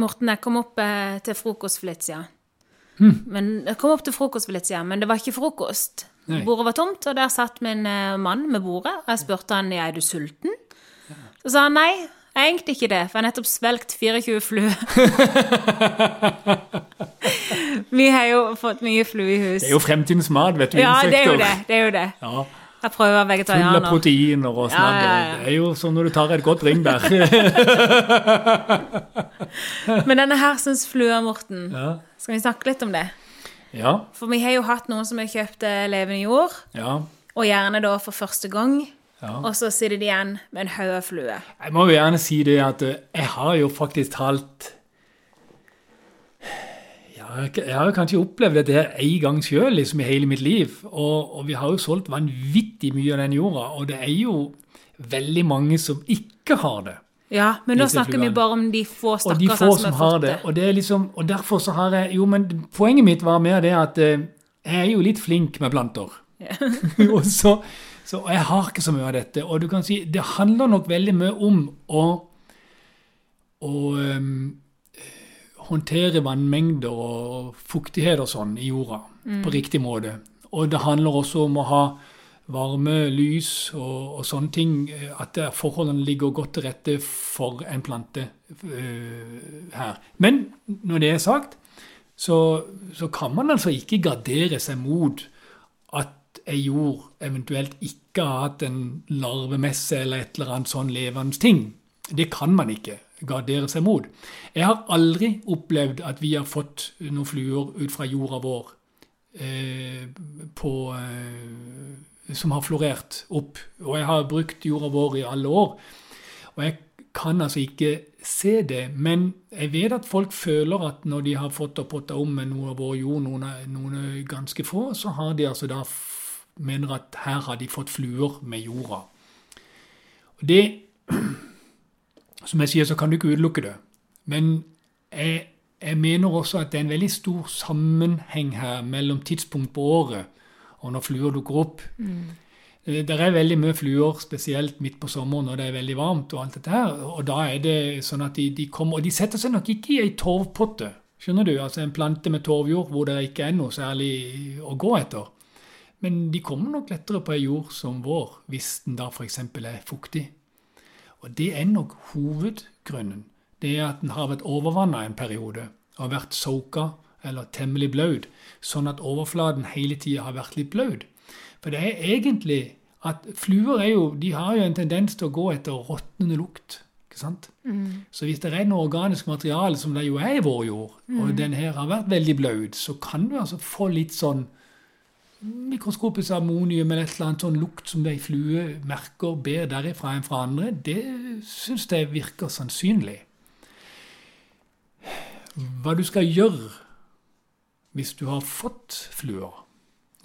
Morten, jeg kom opp eh, til frokost for litt siden. Hm. Men, jeg kom opp til frokost for litt siden, men det var ikke frokost. Nei. Bordet var tomt, og der satt min eh, mann med bordet. Og jeg spurte han er du sulten. Så sa han nei, jeg er egentlig ikke det, for jeg har nettopp svelgt 24 fluer. Vi har jo fått mye flue i hus. Det er jo fremtidens mat, vet du. Ja, det er jo det. det, er jo det. Ja, Jeg prøver vegetarianer. Full av proteiner og sånn. Ja, ja. Det er jo sånn når du tar et godt bringebær. Men denne her syns flua, Morten. Skal vi snakke litt om det? Ja, For vi har jo hatt noen som har kjøpt eh, levende jord, ja, og gjerne da for første gang. ja. Og så sitter de igjen med en haug av flue. Jeg må jo gjerne si det at eh, jeg har jo faktisk talt jeg har jo kanskje opplevd dette her en gang sjøl liksom, i hele mitt liv. Og, og vi har jo solgt vanvittig mye av den jorda, og det er jo veldig mange som ikke har det. Ja, men nå snakker snakker vi bare om de få få som som har fått det. det. Og, det er liksom, og derfor så har jeg Jo, men poenget mitt var mer det at eh, jeg er jo litt flink med planter. og så, så og jeg har ikke så mye av dette. Og du kan si det handler nok veldig mye om å å ehm, håndtere vannmengder og fuktighet og sånn i jorda på riktig måte. Og det handler også om å ha varme, lys og, og sånne ting. eh, At forholdene ligger godt til rette for en plante øh, her. Men når det er sagt, så, så kan man altså ikke gardere seg mot at ei jord eventuelt ikke har hatt en larvemesse eller et eller annet sånn levende ting. Det kan man ikke gardere seg mot. Jeg har aldri opplevd at vi har fått noen fluer ut fra jorda vår eh, på, eh, som har florert opp. Og jeg har brukt jorda vår i alle år. Og jeg kan altså ikke se det, men jeg vet at folk føler at når de har fått og potta om med noe av vår jord, noen, noen er ganske få, så har de altså da mener at her har de fått fluer med jorda. Og det Som jeg sier, så kan du ikke utelukke det. Men jeg, jeg mener også at det er en veldig stor sammenheng her mellom tidspunkt på året og når fluer dukker opp. Mm. Det er veldig mye fluer, spesielt midt på sommeren når det er veldig varmt. Og alt dette her, og da er det sånn at de, de kommer, og de setter seg nok ikke i ei torvpotte. Skjønner du? Altså En plante med torvjord hvor det ikke er noe særlig å gå etter. Men de kommer nok lettere på ei jord som vår, hvis den da f.eks. er fuktig. Og det er nok hovedgrunnen. Det er at den har vært overvanna en periode og vært soaka eller temmelig blaut, sånn at overflaten hele tida har vært litt blaut. For det er egentlig at fluer er jo, de har jo en tendens til å gå etter råtnende lukt. ikke sant? Så hvis det er noe organisk materiale, som det jo er i vår jord, og den her har vært veldig blaut, så kan du altså få litt sånn mikroskopisk ammonium eller et eller annet sånn lukt som ei flue merker bedre derifra enn fra andre, det syns jeg virker sannsynlig. Hva du skal gjøre hvis du har fått fluer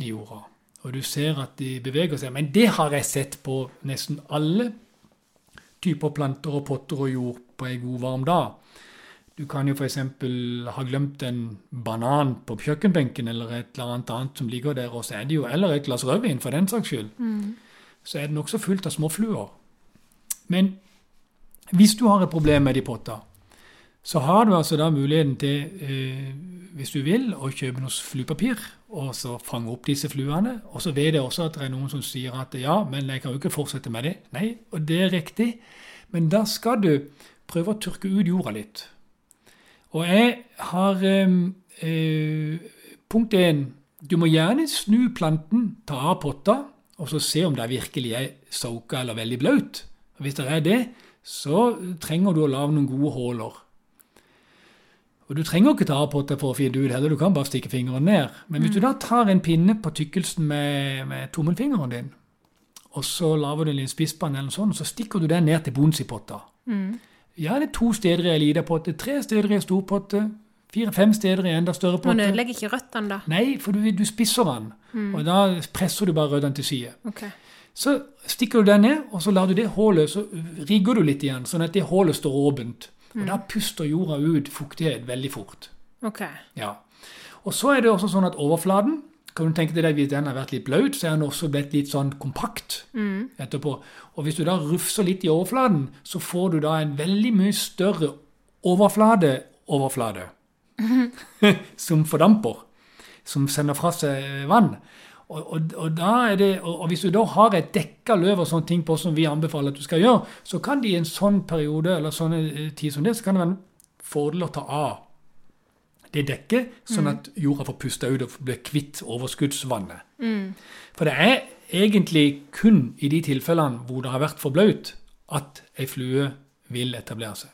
i jorda, og du ser at de beveger seg Men det har jeg sett på nesten alle typer planter og potter og jord på ei god, varm dag. Du kan jo f.eks. ha glemt en banan på kjøkkenbenken eller et eller annet annet som ligger der, og så er det jo, eller et glass rødvin for den saks skyld, så er det nokså fullt av småfluer. Men hvis du har et problem med de potta, så har du altså da muligheten til, eh, hvis du vil, å kjøpe noe fluepapir og så fange opp disse fluene. Og så vet jeg også at det er noen som sier at ja, men jeg kan jo ikke fortsette med det. Nei, og det er riktig. Men da skal du prøve å tørke ut jorda litt. Og jeg har eh, eh, Punkt én. Du må gjerne snu planten, ta av potta, og så se om det virkelig er soka eller veldig blaut. Hvis det er det, så trenger du å lage noen gode huller. Og Du trenger ikke ta av potta for å finne ut heller, du kan bare stikke fingeren ned. Men hvis du da tar en pinne på tykkelsen med, med tommelfingeren din, og så lager du en liten spisspann eller sånt, så stikker du den ned til bunns i potta. Gjerne to steder i en liten potte, tre steder i en stor potte, fire-fem steder i en enda større potte. Man du ødelegger ikke røttene, da. Nei, for du, du spisser den, og da presser du bare røttene til side. Okay. Så stikker du den ned, og så lar du det hullet, så rigger du litt igjen, sånn at det hullet står åpent. Og da puster jorda ut fuktighet veldig fort. Ok. Ja. Og så er det også sånn at overflaten, kan du tenke deg at hvis den har vært litt blaut, så er den også blitt litt sånn kompakt etterpå. Og hvis du da rufser litt i overflaten, så får du da en veldig mye større overflate overflate som fordamper, som sender fra seg vann. Og, og, og, det, og, hvis du da har et dekka løv og sånne ting på som vi anbefaler at du skal gjøre, så kan det i en sånn periode eller sånn tid som det, så kan det være en fordel å ta av det dekket, sånn at jorda får puste ut og blir kvitt overskuddsvannet. Mm. For det er egentlig kun i de tilfellene hvor det har vært for blaut, at ei flue vil etablere seg.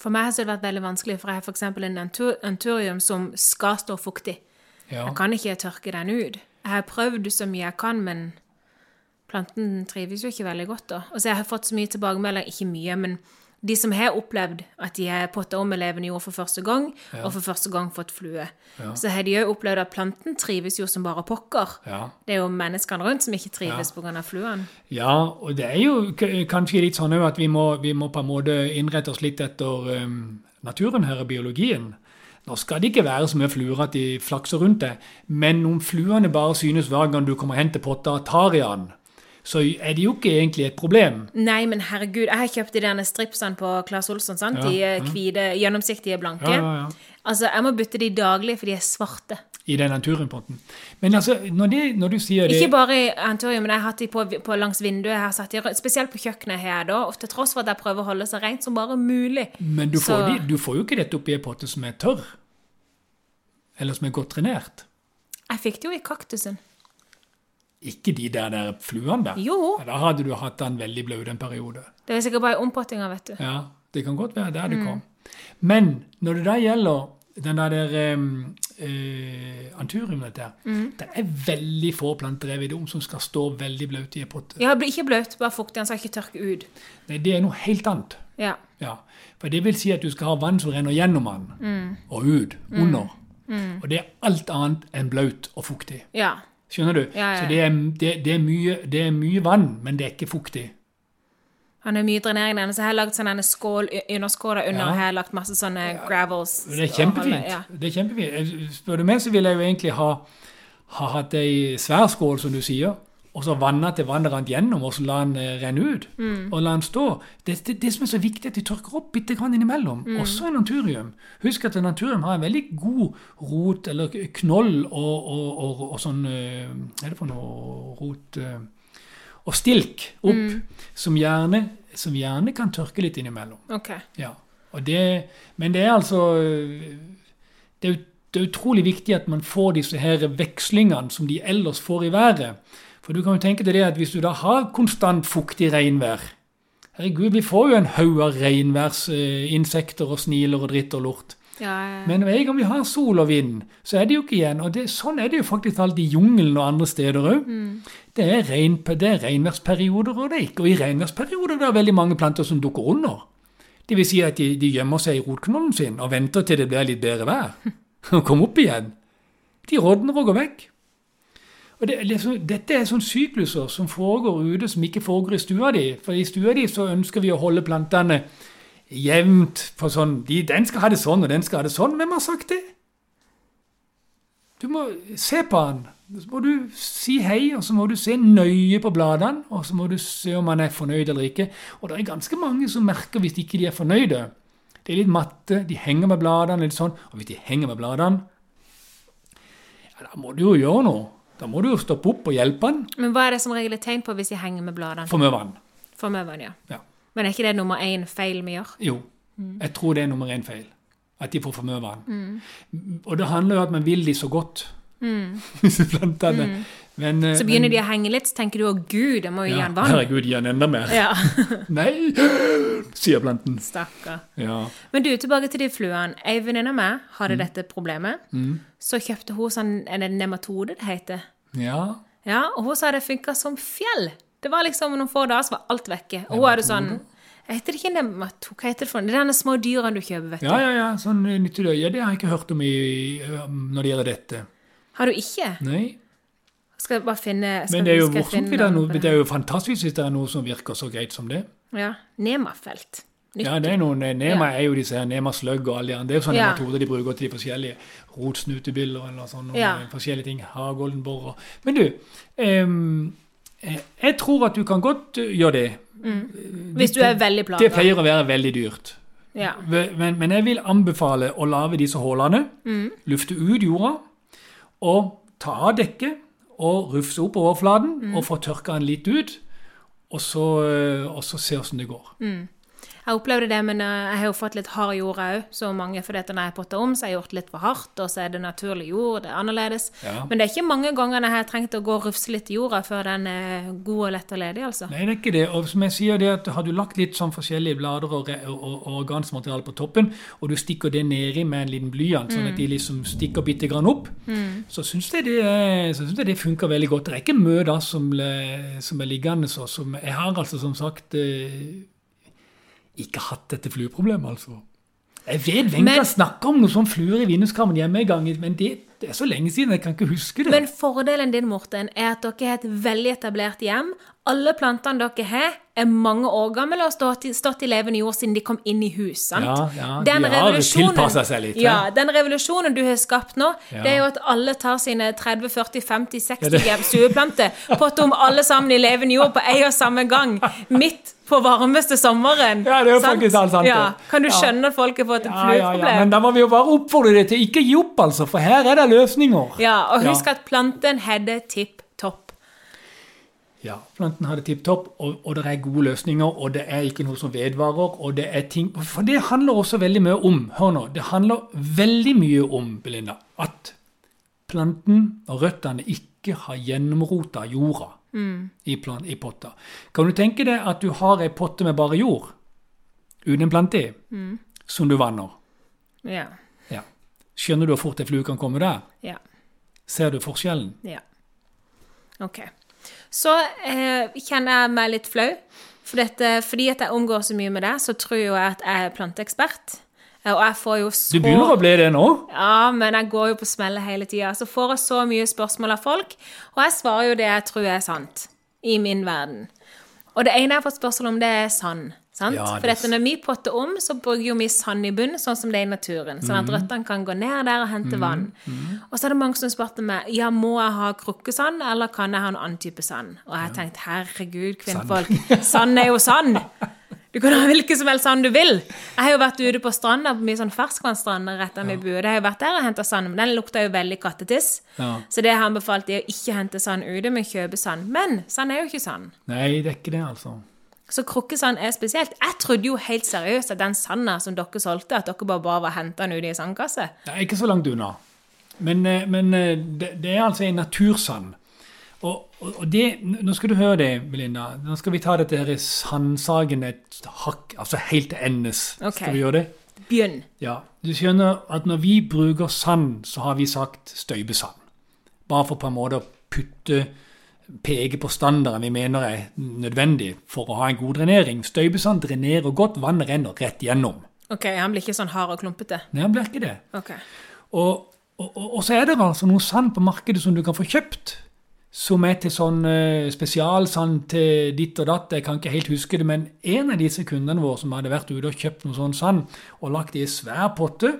For meg har det vært veldig vanskelig, for jeg har f.eks. en antur anturium som skal stå fuktig. Ja. Jeg kan ikke tørke den ut. Jeg har prøvd så mye jeg kan, men planten trives jo ikke veldig godt da. Og så jeg har fått så mye tilbakemeldinger, ikke mye, men de som har opplevd at de har potta om med levende jord for første gang, Ja. og for første gang fått flue, Ja. så har de òg opplevd at planten trives jo som bare pokker. Ja. Det er jo menneskene rundt som ikke trives Ja. fluen. Ja, og det er jo kanskje litt sånn at vi må, vi må på en måte innrette oss litt etter um, naturen her og biologien. Nå skal det ikke være så mye fluer at de flakser rundt deg, men om fluene bare synes hver gang du kommer hen til potta og tar i den, så er det jo ikke egentlig et problem. Nei, men herregud, jeg har kjøpt de derne stripsene på Claes Olsson, sant? Ja, De er ja. hvite, gjennomsiktige, blanke. Ja. Altså, jeg må bytte de daglig, for de er svarte. I den naturimporten. Men altså, når, det, når du sier det Ikke bare i anturium, men jeg har hatt de på, på langs vinduet. Jeg har satt de, spesielt på kjøkkenet her da, og til tross for at jeg prøver å holde så rent som bare mulig. Men du får, de, du får jo ikke dette oppi en potte som er tørr. Eller som er godt trenert. Jeg fikk det jo i kaktusen. Ikke de der, der fluene der. Jo, Ja, Da hadde du hatt den veldig blaut en periode. det er sikkert bare i ompottinga, vet du. Ja, det kan godt være der Mm. det kom. Men når det da gjelder den der, der um, eh, anturiumet der, Mm. det er veldig få jeg vet som skal stå veldig blaute i en potte. Ja, ikke bløt, bare fuktig. Han skal ikke tørke ut. Nei, det er noe helt annet. Ja. Ja, For det vil si at du skal ha vann som renner gjennom den, Mm. og ut, under. Og det er alt annet enn blaut og fuktig. Ja. Skjønner du? Ja, ja. Så det er, det, det, er mye, det er mye vann, men det er ikke fuktig. Han har mye drenering der, så jeg har lagd sånn en skål, underskåler under, Ja. og her har lagt masse sånne gravels. Det er kjempefint. holde-. Det er kjempefint. Spør du meg, så vil jeg jo egentlig ha, ha hatt ei svær skål, som du sier, og så vanna til vannet rant gjennom, og så la den eh, renne ut. Mm. Og la den stå. Det, det, det som er så viktig, er at de tørker opp bitte grann innimellom. Mm. Også i naturium. Husk at naturium har en veldig god rot, eller knoll, og, og, og, og sånn eh, Hva er det for noe rot eh, Og stilk opp, Mm. som, gjerne, som gjerne kan tørke litt innimellom. Okay. Ja, det, men det er altså det det er utrolig viktig at man får disse her vekslingene som de ellers får i været. For du kan jo tenke deg det at hvis du da har konstant fuktig regnvær Herregud, vi får jo en haug av regnværsinsekter og sniler og dritt og lort. Ja, ja. Men med en gang vi har sol og vind, så er det jo ikke igjen. Og det, sånn er det jo faktisk alt i jungelen og andre steder òg. Det, er regn, det er regnværsperioder, og det er ikke. Og i regnværsperioder det er veldig mange planter som dukker under. Det vil si at de, de gjemmer seg i rotknollen sin og venter til det blir litt bedre vær. Og kommer opp igjen. De rådner og går vekk. Og det, liksom, dette er sånne sykluser som foregår ute, som ikke foregår i stua di. For i stua di så ønsker vi å holde plantene jevnt på sånn de, Den skal ha det sånn, og den skal ha det sånn. Hvem har sagt det? Du må se på den. Så må du si hei, og så må du se nøye på bladene, og så må du se om han er fornøyd eller ikke. Og det er ganske mange som merker hvis ikke de er fornøyde. De er litt matte, de henger med bladene litt sånn. Og hvis de henger med bladene, ja, da må du jo gjøre noe. Da må du jo stoppe opp og hjelpe han. Men hva er det som regel er tegn på hvis de henger med bladene? For mye vann. For mye vann, ja. Ja. Men er ikke det nummer én feil vi gjør? Jo, jeg tror det er nummer én feil. At de får for mye vann. Og det handler jo om at man vil de så godt, disse plantene. Men, eh, Så begynner men, de å henge litt, så tenker du 'å gud, jeg må jo gi han vann'. Herregud, gi han enda mer. Ja, Nei, sier planten. stakkar. Ja. Men du, tilbake til de fluene. Ei venninne av meg hadde Mm. dette problemet. Så kjøpte hun sånn det nematode det heter. ja. Ja, og hun sa det funka som fjell. Det var liksom noen få dager så var alt vekke. Og hun hadde sånn Heter det ikke nematode? Hva heter det for noe? Det er denne små dyrene du kjøper, vet du. Ja, ja, ja, sånn nyttedøy. Ja, det har jeg ikke hørt om i, når det gjelder dette. Har du ikke? Nei. Skal bare finne Men det er jo morsomt, det noe, det er jo fantastisk hvis det er noe som virker så greit som det. Ja. Nemafelt. Nytt. Ja, det er noen, Nema er jo disse her, Nema sløgg og alle de andre. Det er jo sånne Ja. metoder de bruker til de forskjellige rotsnutebiller eller sånne Ja. forskjellige ting. Hagoldenborer. Men du, eh, jeg tror at du kan godt eh, gjøre det. Hvis du er veldig plaga. Det pleier å være veldig dyrt. Ja. Men, men jeg vil anbefale å lage disse hullene, lufte ut jorda, og ta av dekket og rufse opp overflaten og få tørka den litt ut, og så, eh, og så se åssen det går. Jeg opplevde det, men eh, jeg har jo fått litt hard jord òg, så mange fordi at når jeg potter om, så har jeg gjort litt for hardt, og så er det naturlig jord, det er annerledes. Ja. Men det er ikke mange ganger jeg har trengt å gå og rufse litt i jorda før den er god og lett og ledig, altså. Nei, det er ikke det. Og som jeg sier, det at har du lagt litt sånn forskjellige blader og, og, og organsk på toppen, og du stikker det nedi med en liten blyant, sånn at de liksom stikker bitte grann opp, så syns jeg, det jeg det funker veldig godt. Det er ikke mye da som, som er liggende så. Som, jeg har altså som sagt eh, ikke hatt dette flueproblemet, altså. Jeg vet Wenche snakker om noen sånne fluer i vinduskarmen hjemme en gang, men det, det er så lenge siden, jeg kan ikke huske det. Men fordelen din, Morten, er at dere har et veldig etablert hjem. Alle plantene dere har, er mange år gamle og stått i, stått i levende jord siden de kom inn i hus. sant? Ja, ja, Den de har tilpassa seg litt, Ja, Den revolusjonen du har skapt nå, Ja. det er jo at alle tar sine 30, 40, 50, 60 Ja, stueplanter, potter om alle sammen i levende jord på en og samme gang, midt på varmeste sommeren. Ja, det er jo sant? faktisk alt sant. Ja. Kan du skjønne at folk har fått et flueproblem? men da må vi jo bare oppfordre deg til ikke gi opp, altså, for her er det løsninger. Ja, og husk at planten hadde tipp. Ja, planten har det tipp topp, og, og det er gode løsninger, og det er ikke noe som vedvarer, og det er ting For det handler også veldig mye om, hør nå, det handler veldig mye om, Belinda, at planten og røttene ikke har gjennomrota jorda i, plan, i potta. Kan du tenke deg at du har ei potte med bare jord, uten en plante i, som du vanner? Ja. Ja. Skjønner du hvor fort ei flue kan komme der? Ja. Ser du forskjellen? Ja. Ok. Så eh, kjenner jeg meg litt flau. For dette, fordi at jeg omgår så mye med det, så tror jeg at jeg er planteekspert. Eh, Og jeg får jo så Du begynner å bli det nå? Ja, men jeg går jo på smellet hele tida. Så får jeg så mye spørsmål av folk, og jeg svarer jo det jeg tror er sant. I min verden. Og det ene jeg har fått spørsmål om, det er sand. Ja, For dette, når vi potter om, så bruker jo vi sand i bunn, sånn som det er i naturen. Sånn at Mhm. røttene kan gå ned der og hente vann. Og så er det mange som spurte meg ja, må jeg ha krukkesand, eller kan jeg ha en annen type sand. Og jeg har tenkt herregud, kvinnfolk, sand er jo sand! Du kan ha hvilken som helst sand du vil. Jeg har jo vært ute på stranda, på mye sånn ferskvannsstrand rett av min bue. Jeg har jo vært der og henta sand, men den lukta jo veldig kattetiss. Ja. Så det har han anbefalt er å ikke hente sand ute, men kjøpe sand. Men sand er jo ikke sand. Nei, det er ikke det, altså. Så krukkesand er spesielt. Jeg trodde jo helt seriøst at den sanda som dere solgte, at dere bare, bare var henta den ut i en sandkasse. Er ikke så langt unna. Men, eh, men eh, det, det er altså en natursand. Og, og, det, nå skal du høre det, Melinda. Nå skal vi ta dette her i sandsagen et hakk, altså helt til endes. Okay. Skal vi gjøre det? Begynn. Ja. Du skjønner at når vi bruker sand, så har vi sagt støybesand. Bare for på en måte å putte peke på standarden vi mener er nødvendig for å ha en god drenering. Støybesand drenerer godt, vannet renner rett gjennom. Ok, han blir ikke sånn hard og klumpete. Nei, han blir ikke det. Okay. Og, og, og, så er det altså noe sand på markedet som du kan få kjøpt. Som er til sånn eh, spesialsand til ditt og datt. Jeg kan ikke helt huske det, men en av disse kundene våre som hadde vært ute og kjøpt noe sånn sand og lagt det i svær potte,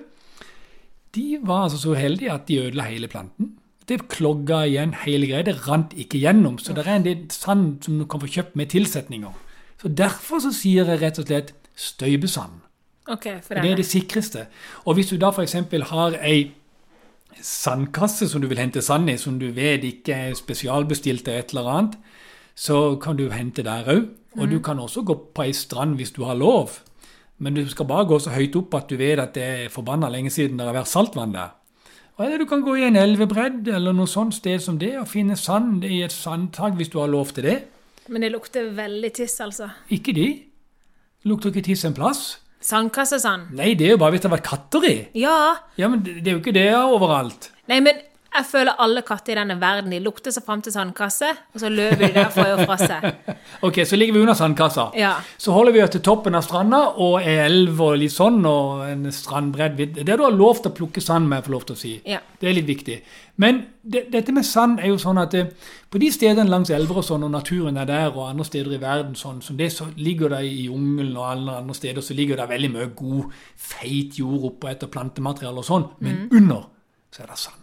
de var altså så uheldige at de ødela hele planten. Det klogga igjen hele greia. Det rant ikke gjennom. Så det er en del sand som du kan få kjøpt med tilsetninger. Så Derfor så sier jeg rett og slett støybesand. Okay, for Det er det sikreste. Og hvis du da f.eks. har ei sandkasse som du vil hente sand i, som du vet ikke er spesialbestilt eller et eller annet, så kan du hente der òg. Og du kan også gå på ei strand hvis du har lov. Men du skal bare gå så høyt opp at du vet at det er forbanna lenge siden det har vært saltvann der. Eller du kan gå i en elvebredd eller noe sånt sted som det og finne sand i et sandtak hvis du har lov til det. Men det lukter veldig tiss, altså. Ikke de. Lukter ikke tiss en plass. Sandkassesand. Nei, det er jo bare hvis det har vært katter i. Ja. Ja, men det det er jo ikke det overalt. Nei, men jeg føler alle katter i denne verden de lukter seg fram til sandkasse, og så løper de derfra og fra seg. Ok, så ligger vi under sandkassa. Ja. Så holder vi oss til toppen av stranda og ei elv og litt sånn, og en strandbredd. Det du har lov til å plukke sand med, får lov til å si. Ja. Det er litt viktig. Men det, dette med sand er jo sånn at det, på de stedene langs elver og sånn, og naturen er der, og andre steder i verden sånn som det, så ligger det i jungelen og alle andre steder, så ligger det veldig mye god, feit jord oppå etter plantemateriale og sånn, men under så er det sand.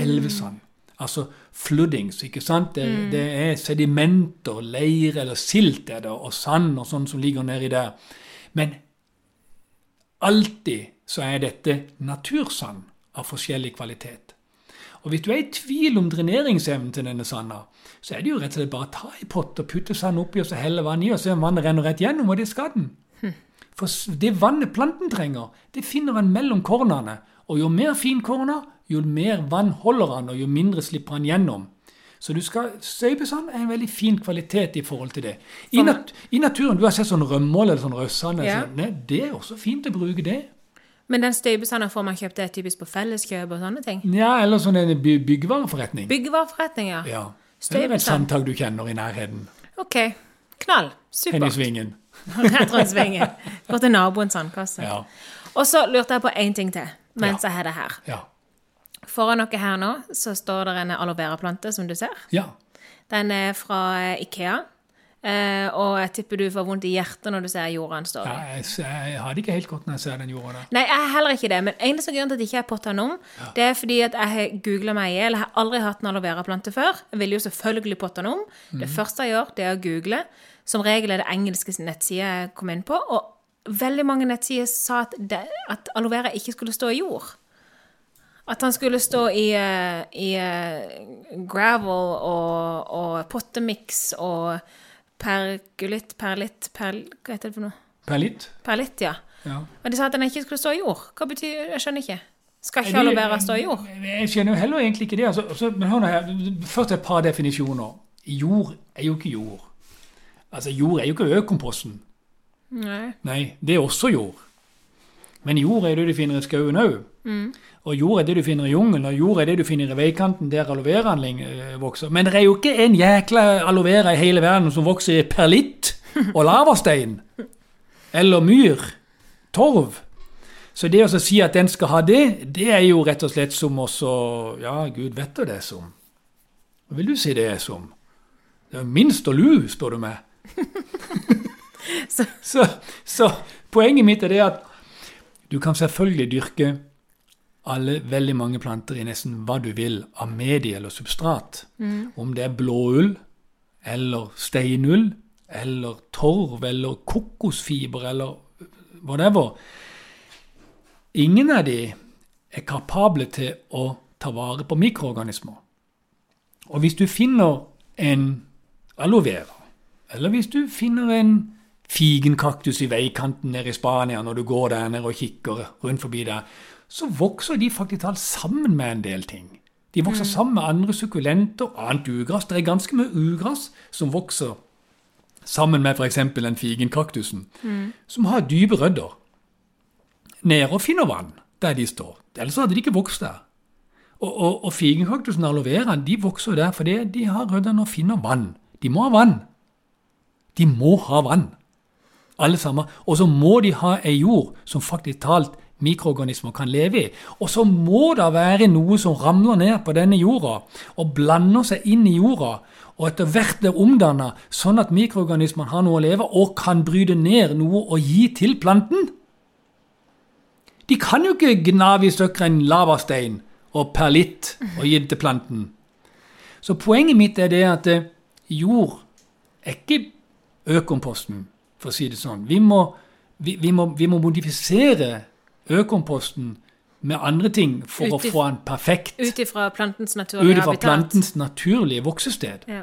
Elvesand. Altså floodings, ikke sant? Det, det er sedimenter, leir eller silt er det, og sand og sånn som ligger nedi der. Men alltid så er dette natursand av forskjellig kvalitet. Og hvis du er i tvil om dreneringsevnen til denne sanda, så er det jo rett og slett bare å ta i pott og putte sand oppi og så helle vann i, og se om vannet renner rett gjennom, og det er skaden. For det vannet planten trenger, det finner en mellom kornene. Og jo mer fin korna, jo mer vann holder han, og jo mindre slipper han gjennom. Så du skal, støpesand er en veldig fin kvalitet i forhold til det. I, nat i naturen, Du har sett sånn rømmål eller sånn røssand. Ja. sånn, det er også fint å bruke det. Men den støybesanden får man kjøpt det typisk på felleskjøp og sånne ting. Ja, Eller sånn en by byggevareforretning. Byggevareforretning, ja. Ja. Eller et sandtak du kjenner i nærheten. Ok, knall. Hen i Supert. svingen. Rett rundt svingen. Går til naboens sandkasse. Ja. Og så lurte jeg på én ting til mens Ja. jeg har det her. Ja. Foran dere her nå så står det en aloe vera-plante, som du ser. ja. Den er fra Ikea. Eh, og jeg tipper du får vondt i hjertet når du ser jorda står i. ja jeg, jeg har det ikke helt godt når jeg ser den jorda der. Nei, jeg har heller ikke det. Men eneste grunn til at jeg ikke har potta den om, det er fordi at jeg har googla meg i hjel. Jeg har aldri hatt en aloe vera-plante før. Jeg vil jo selvfølgelig potta den om. Det første jeg gjør, det er å google. Som regel er det engelske nettsider jeg kom inn på. Og veldig mange nettsider sa at, det, at aloe vera ikke skulle stå i jord. At han skulle stå i, eh, i eh, gravel og, og pottemiks og pergulitt, perlitt, perl... Hva heter det for noe? Perlitt? Perlitt, ja. Ja. Men de sa at den ikke skulle stå i jord. Hva betyr Jeg skjønner ikke. Skal ikke aloe vera stå i jord? Jeg skjønner jo heller egentlig ikke det. Altså, altså, men hør nå her. Først et par definisjoner. Jord er jo ikke jord. Altså, Jord er jo ikke økomposten. Nei. Nei, det er også jord. Men jord er det du finner i skauen òg. Og jord er det du finner i jungelen, og jord er det du finner i veikanten der aloe veraen eh, vokser. Men det er jo ikke en jækla aloe vera i hele verden som vokser i perlitt og lavastein. Eller myr. Torv. Så det å si at den skal ha det, det er jo rett og slett som også Ja, Gud vet du det er som. Hva vil du si det er som? Det er minst og lu, står du. Så- så, så poenget mitt er det at du kan selvfølgelig dyrke alle veldig mange planter i nesten hva du vil av medie eller substrat. Om det er blåull eller steinull eller torv eller kokosfiber eller whatever. Ingen av de er kapable til å ta vare på mikroorganismer. Og hvis du finner en aloe vera, eller hvis du finner en figenkaktus i veikanten nede i Spania når du går der nede og kikker rundt forbi der, så vokser de faktisk alt sammen med en del ting. De vokser sammen med andre sukkulenter og annet ugras. Det er ganske mye ugras som vokser sammen med f.eks. den figenkaktusen, som har dype rødder. Nede og finner vann der de står. Ellers hadde de ikke vokst der. Og, og, og figenkaktusen og aloe veraen de vokser der fordi de har rødder og finner vann. De må ha vann. De må ha vann. Alle sammen. Og så må de ha ei jord som faktisk talt mikroorganismer kan leve i. Og så må det være noe som ramler ned på denne jorda og blander seg inn i jorda, og etter hvert blir omdanna sånn at mikroorganismene har noe å leve og kan bryte ned noe å gi til planten. De kan jo ikke gnave i stykker en lavastein og perlitt og gi det til planten. Så poenget mitt er det at eh, jord er ikke økomposten, for å si det sånn. Vi må, vi, vi må, vi må modifisere økomposten med andre ting for Utif å få den perfekt Ut ifra plantens naturlige ut ifra habitat. plantens naturlige voksested. Ja.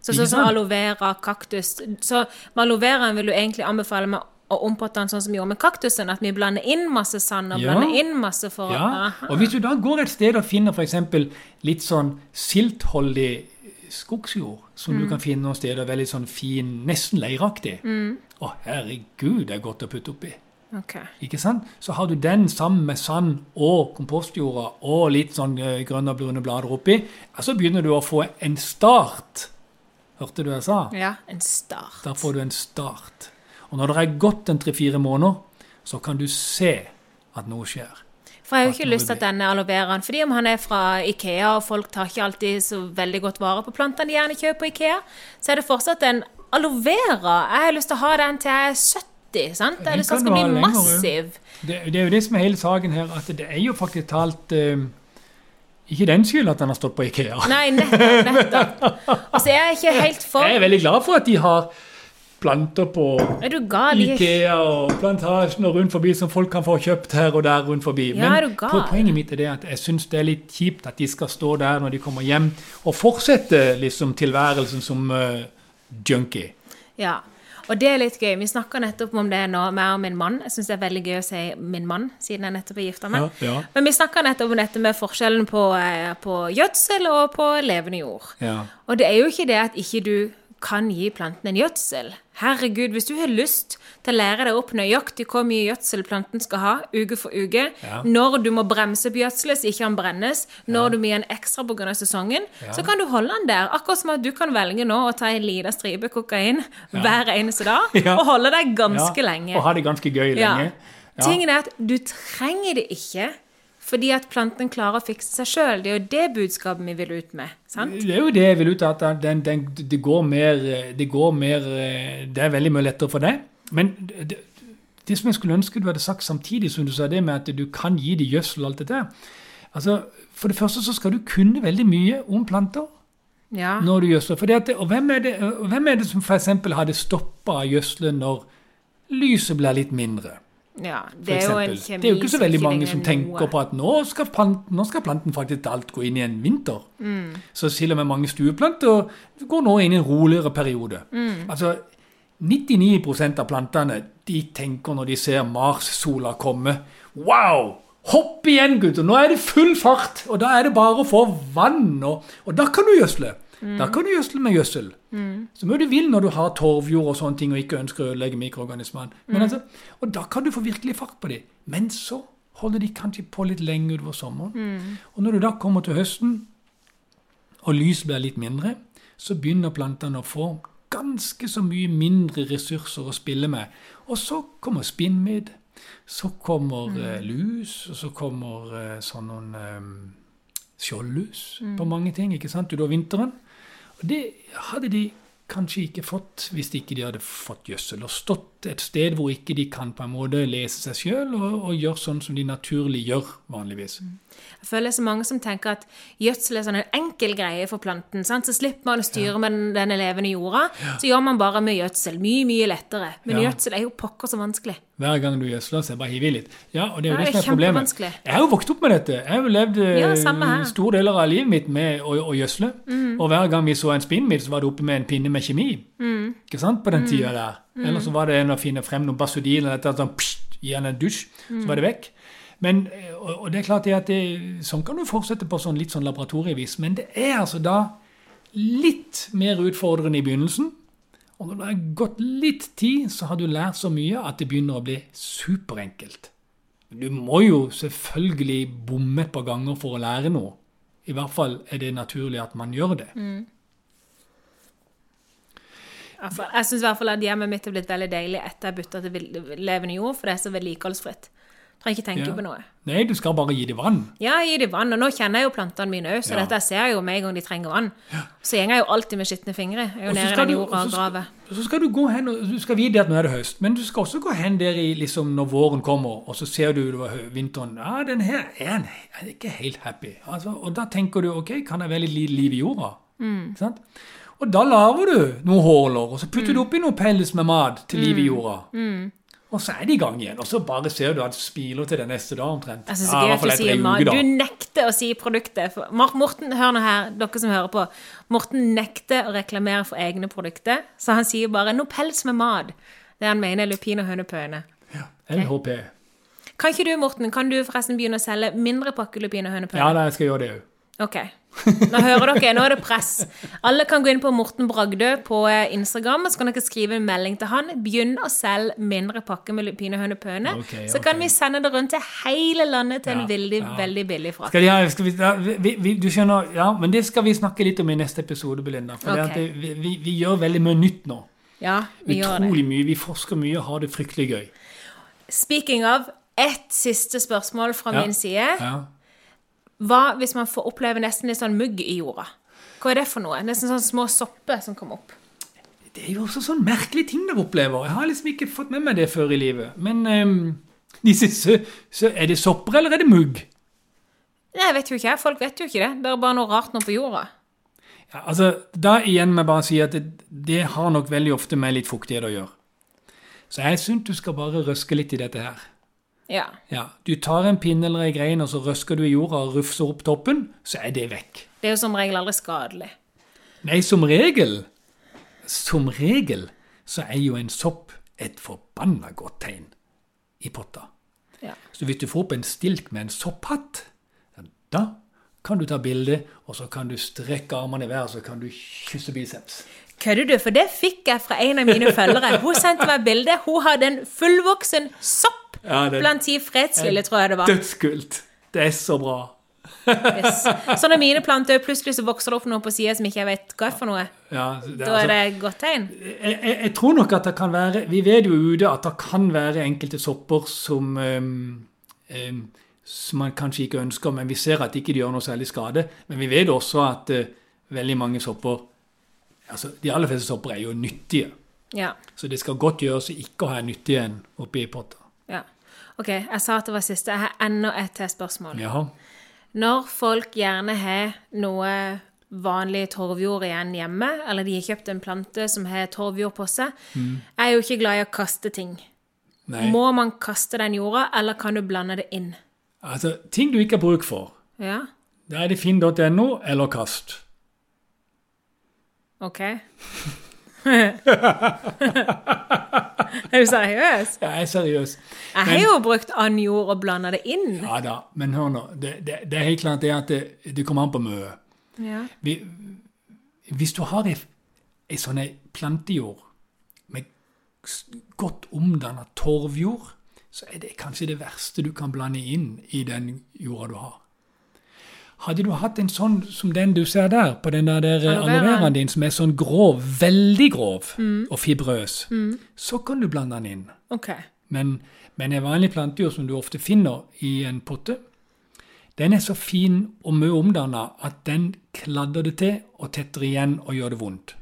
Så sånn som aloe vera, kaktus Så med aloe veraen vil du egentlig anbefale meg å ompotte den sånn som vi gjorde med kaktusen, at vi blander inn masse sand og Ja. blander inn masse for Ja, Aha. og hvis du da går et sted og finner f.eks. litt sånn siltholdig skogsjord, som Mm. du kan finne noen steder, veldig sånn fin, nesten leiraktig Å, herregud, det er godt å putte oppi. Ok. Ikke sant? Så har du den sammen med sand og kompostjorda og litt sånn eh, grønne og brune blader oppi, og så begynner du å få en start. Hørte du jeg sa? Ja, en start. Da får du en start. Og når det er gått en tre-fire måneder, så kan du se at noe skjer. For jeg har jo ikke lyst til at denne aloe veraen Fordi om han er fra Ikea, og folk tar ikke alltid så veldig godt vare på plantene de gjerne kjøper på Ikea, så er det fortsatt en aloe vera. Jeg har lyst til å ha den til jeg er 70. sant? Kan den skal bli lenger, massiv. Det, det er jo det som er hele saken her, at det er jo faktisk talt eh, Ikke den skyld at den har stått på Ikea. Nei, nettopp. nettopp. Altså, jeg er ikke helt for Jeg er veldig glad for at de har planter på? Ikea og Plantasjen og rundt forbi som folk kan få kjøpt her og der rundt forbi. Ja, Men poenget mitt er det at jeg syns det er litt kjipt at de skal stå der når de kommer hjem, og fortsette liksom tilværelsen som uh, junkie. Ja. Og det er litt gøy. Vi snakka nettopp om det nå, meg og min mann. Jeg syns det er veldig gøy å si min mann, siden jeg nettopp er gifta meg. Ja, ja. Men vi snakka nettopp om dette med forskjellen på, eh, på gjødsel og på levende jord. Ja. Og det er jo ikke det at ikke du kan gi planten en gjødsel. Herregud, hvis du har lyst til å lære deg opp nøyaktig hvor mye gjødsel planten skal ha, uke for uke, Ja. når du må bremse på gjødselet så ikke den brennes, når du må gi en ekstra pga. sesongen, så kan du holde den der. Akkurat som at du kan velge nå å ta en liten stripe kokain hver eneste dag, Ja. og holde deg ganske Ja, lenge. Og ha det ganske gøy Ja. lenge. Ja. Tingen er at du trenger det ikke fordi at planten klarer å fikse seg sjøl. Det er jo det budskapet vi vil ut med. Sant? Det er jo det jeg vil ut av at den, den, det går mer Det går mer Det er veldig mye lettere for deg. Men det, det som jeg skulle ønske du hadde sagt samtidig som du sa det med at du kan gi dem gjødsel og alt dette altså, For det første så skal du kunne veldig mye om planter Ja. når du gjødsler. Fordi at og hvem er, det, hvem er det som f.eks. hadde stoppa gjødselen når lyset blir litt mindre? Ja. Det er jo en kjemi Det er jo ikke så veldig mange som tenker noe. på at nå skal, planten, nå skal planten faktisk alt gå inn i en vinter. Mm. Så til og med mange stueplanter går nå inn i en roligere periode. Mm. Altså, 99% av plantene de tenker når de ser Mars-sola komme Wow! Hopp igjen, gutter! Nå er det full fart! Og da er det bare å få vann. Og, og da kan du gjødsle. Da kan du gjødsle med gjødsel. Så mye du vil når du har torvjord og sånne ting og ikke ønsker å ødelegge mikroorganismene. Mm. altså, og da kan du få virkelig fart på dem. Men så holder de kanskje på litt lenge utover sommeren. Og når du da kommer til høsten, og lys blir litt mindre, så begynner plantene å få ganske så mye mindre ressurser å spille med. Og så kommer spinnmidd, så kommer eh, lus, og så kommer eh, sånn noen eh, skjoldlus på mange ting ikke sant, utover vinteren. Og det hadde de kanskje ikke fått hvis ikke de hadde fått gjødsel, og stått et sted hvor ikke de kan på en måte lese seg sjøl og, og gjøre sånn som de naturlig gjør vanligvis. Jeg føler det er så mange som tenker at gjødsel er sånn en enkel greie for planten. Sant? Så slipper man å styre med den, den levende jorda. Så gjør man bare med gjødsel. Mye, mye lettere. Men Ja. gjødsel er jo pokker så vanskelig. Hver gang du gjødsler, så bare hiver i litt. Ja, og det er jo det, det er som er problemet. Jeg har jo vokst opp med dette. Jeg har jo levd eh, Ja, store deler av livet mitt med å, å gjødsle. Mm. Og hver gang vi så en spinnmidd, så var det oppe med en pinne med kjemi. Mm. Ikke sant? På den tida der. Eller så var det en å finne frem noen basodil eller dette, sånn, pssst, gi han en dusj, så var det vekk. Men, eh, og, og det er klart at det, sånn kan du fortsette på sånn litt sånn laboratorievis, men det er altså da litt mer utfordrende i begynnelsen. Og når det har gått litt tid, så har du lært så mye at det begynner å bli superenkelt. Du må jo selvfølgelig bomme et par ganger for å lære noe. I hvert fall er det naturlig at man gjør det. Altså, jeg syns i hvert fall at hjemmet mitt er blitt veldig deilig etter jeg bytta til levende jord, for det er så vedlikeholdsfritt. Trenger ikke tenke Ja. på noe. Nei, du skal bare gi dem vann. Ja, gi dem vann, og nå kjenner jeg jo plantene mine òg, så Ja. dette ser jeg jo med en gang de trenger vann. Så går jeg jo alltid med skitne fingre. Jeg er jo så nede i den jorda og så skal- graver. Så skal du gå hen, og du skal vite at nå er det høst, men du skal også gå hen der i liksom når våren kommer, og så ser du det var vinteren. Ja, den her er, en, er ikke helt happy. Altså, og da tenker du ok, kan jeg være litt liv i jorda? Mm. Sant? Og da lager du noen hårlår, og så putter du oppi noe pels med mat til liv i Mm. jorda. Og så er de i gang igjen, og så bare ser du at det spiler til den neste dag omtrent. Jeg synes Ja, i det hvert gøy fall at du sier uke. Du nekter å si produktet. For- Morten, hør nå her, dere som hører på. Morten nekter å reklamere for egne produkter, så han sier bare 'noe pels med mat'. Det han mener er lupin og hønepøne. LHP. Kan ikke du, Morten, kan du forresten begynne å selge mindre pakke lupin og hønepøne? Ja, da, jeg skal gjøre det òg. Ok. Nå hører dere, nå er det press. Alle kan gå inn på Morten Bragdø på eh, Instagram, og så kan dere skrive en melding til han. Begynn å selge mindre pakke med lupinehøne pøne. okay. Så kan vi sende det rundt til hele landet til Ja, en veldig, ja. veldig billig frakt. Skal, ja, du skjønner, ja, men det skal vi snakke litt om i neste episode, Belinda. For det at det, vi, vi, gjør veldig mye nytt nå. Ja, vi gjør det. Utrolig mye. Vi forsker mye og har det fryktelig gøy. Speaking of, ett siste spørsmål fra min side. Ja. Hva hvis man får oppleve nesten litt sånn mugg i jorda? Hva er det for noe? Nesten sånn små sopper som kommer opp. Det er jo også sånn merkelige ting dere opplever. Jeg har liksom ikke fått med meg det før i livet. Men um, disse, så, så er det sopper, eller er det mugg? Nei, jeg vet jo ikke. Folk vet jo ikke det. Det er bare noe rart nå på jorda. Ja, altså, Da igjen må jeg bare si at det, det har nok veldig ofte med litt fuktighet å gjøre. Så jeg syns du skal bare røske litt i dette her. Ja. Ja, Du tar en pinne eller en grein, og så røsker du i jorda og rufser opp toppen, så er det vekk. Det er jo som regel aldri skadelig. Nei, som regel Som regel så er jo en sopp et forbanna godt tegn i potta. Ja. Så hvis du får opp en stilk med en sopphatt, da kan du ta bilde, og så kan du strekke armene i været, så kan du kysse biceps. Kødder du? For det fikk jeg fra en av mine følgere. Hun sendte meg bilde. Hun hadde en fullvoksen sopp Ja, det- blant ti fredslille, tror jeg det var. Dødskult! Det er så bra. Yes. Så når mine planter plutselig så vokser det opp noe på sida som ikke jeg vet hva er for noe, Ja, det, da er det et godt tegn. jeg, jeg, jeg tror nok at det kan være Vi vet jo ute at det kan være enkelte sopper som um, um, som man kanskje ikke ønsker, men vi ser at ikke de gjør noe særlig skade. Men vi vet også at uh, veldig mange sopper altså De aller fleste sopper er jo nyttige. Ja. Så det skal godt gjøres ikke å ha en nyttig en oppi potta. ja. OK, jeg sa at det var siste. Jeg har enda et til spørsmål. Jaha. Når folk gjerne har noe vanlig torvjord igjen hjemme, eller de har kjøpt en plante som har torvjord på seg, jeg er jo ikke glad i å kaste ting. Nei. Må man kaste den jorda, eller kan du blande det inn? Altså, ting du ikke har bruk for. Ja, Da er det finn.no eller kast. OK. er du seriøs? Jeg er seriøs. Jeg har jo brukt annen jord og blanda det inn. Ja da, men hør nå. Det, det, det er helt klart det at det, det kommer an på mye. Ja. Vi, hvis du har ei, ei sånn plantejord med godt omdanna torvjord, så er det kanskje det verste du kan blande inn i den jorda du har. Hadde du hatt en sånn som den du ser der, på den der, der Aloe aloe veraen din, som er sånn grov, veldig grov og fibrøs, så kan du blande den inn. OK. Men, men en vanlig plantejord som du ofte finner i en potte, den er så fin og mye omdanna at den kladder det til og tetter igjen og gjør det vondt.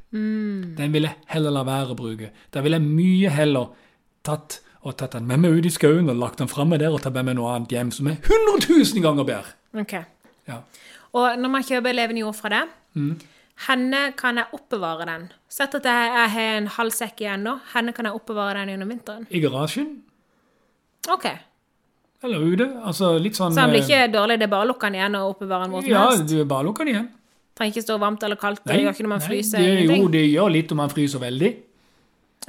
Den vil jeg heller la være å bruke. Da vil jeg mye heller tatt og tatt den med meg ut i skauen og lagt den framme der og tatt med meg noe annet hjem som er 100 000 ganger bedre. ok. Ja. Og når man kjøper levende jord fra det, henne kan jeg oppbevare den. Sett at jeg, jeg har en halv sekk igjen nå. Henne kan jeg oppbevare den gjennom vinteren. I garasjen OK. eller ute. Altså litt sånn Så den blir eh, ikke dårlig, det er bare å lukke den igjen og oppbevare den hvor som Ja, helst. du bare lukker den igjen. Trenger ikke stå varmt eller kaldt, det gjør ikke når man nei, fryser. det, jo, det gjør litt om man fryser veldig.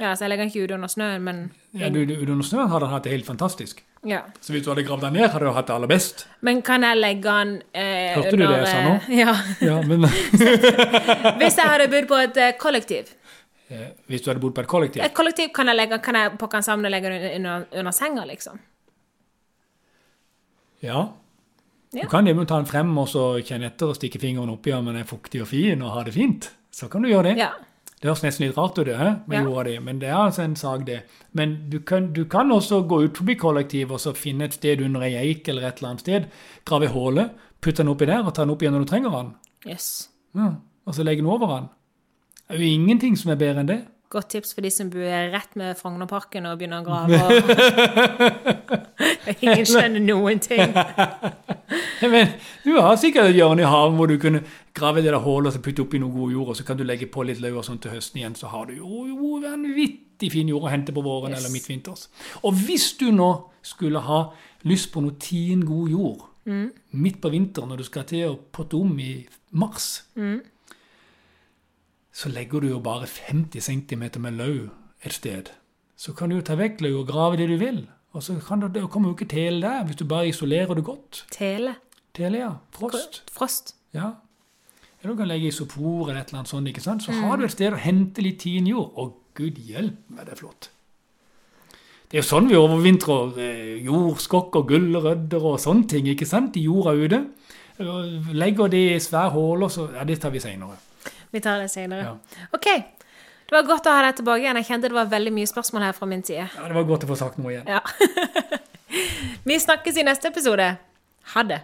Ja, så jeg legger den ikke ut under snøen, men Ja, du, du, under snøen hadde den hatt det helt fantastisk. ja. Så hvis du hadde gravd den ned, hadde du hatt det aller best. Men kan jeg legge den eh, Hørte du det jeg sa nå? eh, Ja. Ja, men Hvis jeg hadde bodd på et eh, kollektiv. eh, Hvis du hadde bodd på et kollektiv Et kollektiv kan jeg legge, kan jeg pakke den sammen og legge den under, under senga, liksom. Ja. Ja. Du kan jo ta den frem og så kjenne etter og stikke fingeren oppi om den er fuktig og fin og ha det fint. Så kan du gjøre det. Ja. Det høres nesten litt rart ut, det, med Ja. jorda di, men det er altså en sak, det. Men du kan, du kan også gå ut forbi kollektiv og så finne et sted under ei eik eller et eller annet sted, grave ei håle, putte den oppi der og ta den opp igjen når du trenger den. Yes. Ja. Og så legge den over den. Det er jo ingenting som er bedre enn det. Godt tips for de som bor rett med Frognerparken og begynner å grave. Og... Ingen skjønner noen ting. Men du har sikkert et hjørne i haven hvor du kunne grave det der hullet og så putte oppi noe god jord, og så kan du legge på litt løv og sånn til høsten igjen, så har du jo, jo vanvittig fin jord å hente på våren Yes. eller midtvinters. Og hvis du nå skulle ha lyst på noe tiende god jord midt på vinteren når du skal til å potte om i mars, så legger du jo bare 50 cm med løv et sted. Så kan du jo ta vekk løv og grave det du vil. Og så kan det, kommer jo ikke tele der hvis du bare isolerer det godt. Tele. Tele, ja. Frost. Frost. Ja. Eller du kan legge isopor eller et eller annet sånt. ikke sant? Så har du et sted å hente litt tin jord. Å, gud hjelpe meg, det er flott. Det er jo sånn vi overvintrer eh, jordskokk og gulrøtter og sånne ting ikke sant? i jorda ute. Legger det i svære huller, så Ja, det tar vi seinere. Vi tar det senere. Ja. OK. Det var godt å ha deg tilbake igjen. Jeg kjente det var veldig mye spørsmål her fra min side. Ja, det var godt å få sagt noe igjen. Ja. Vi snakkes i neste episode. Ha det.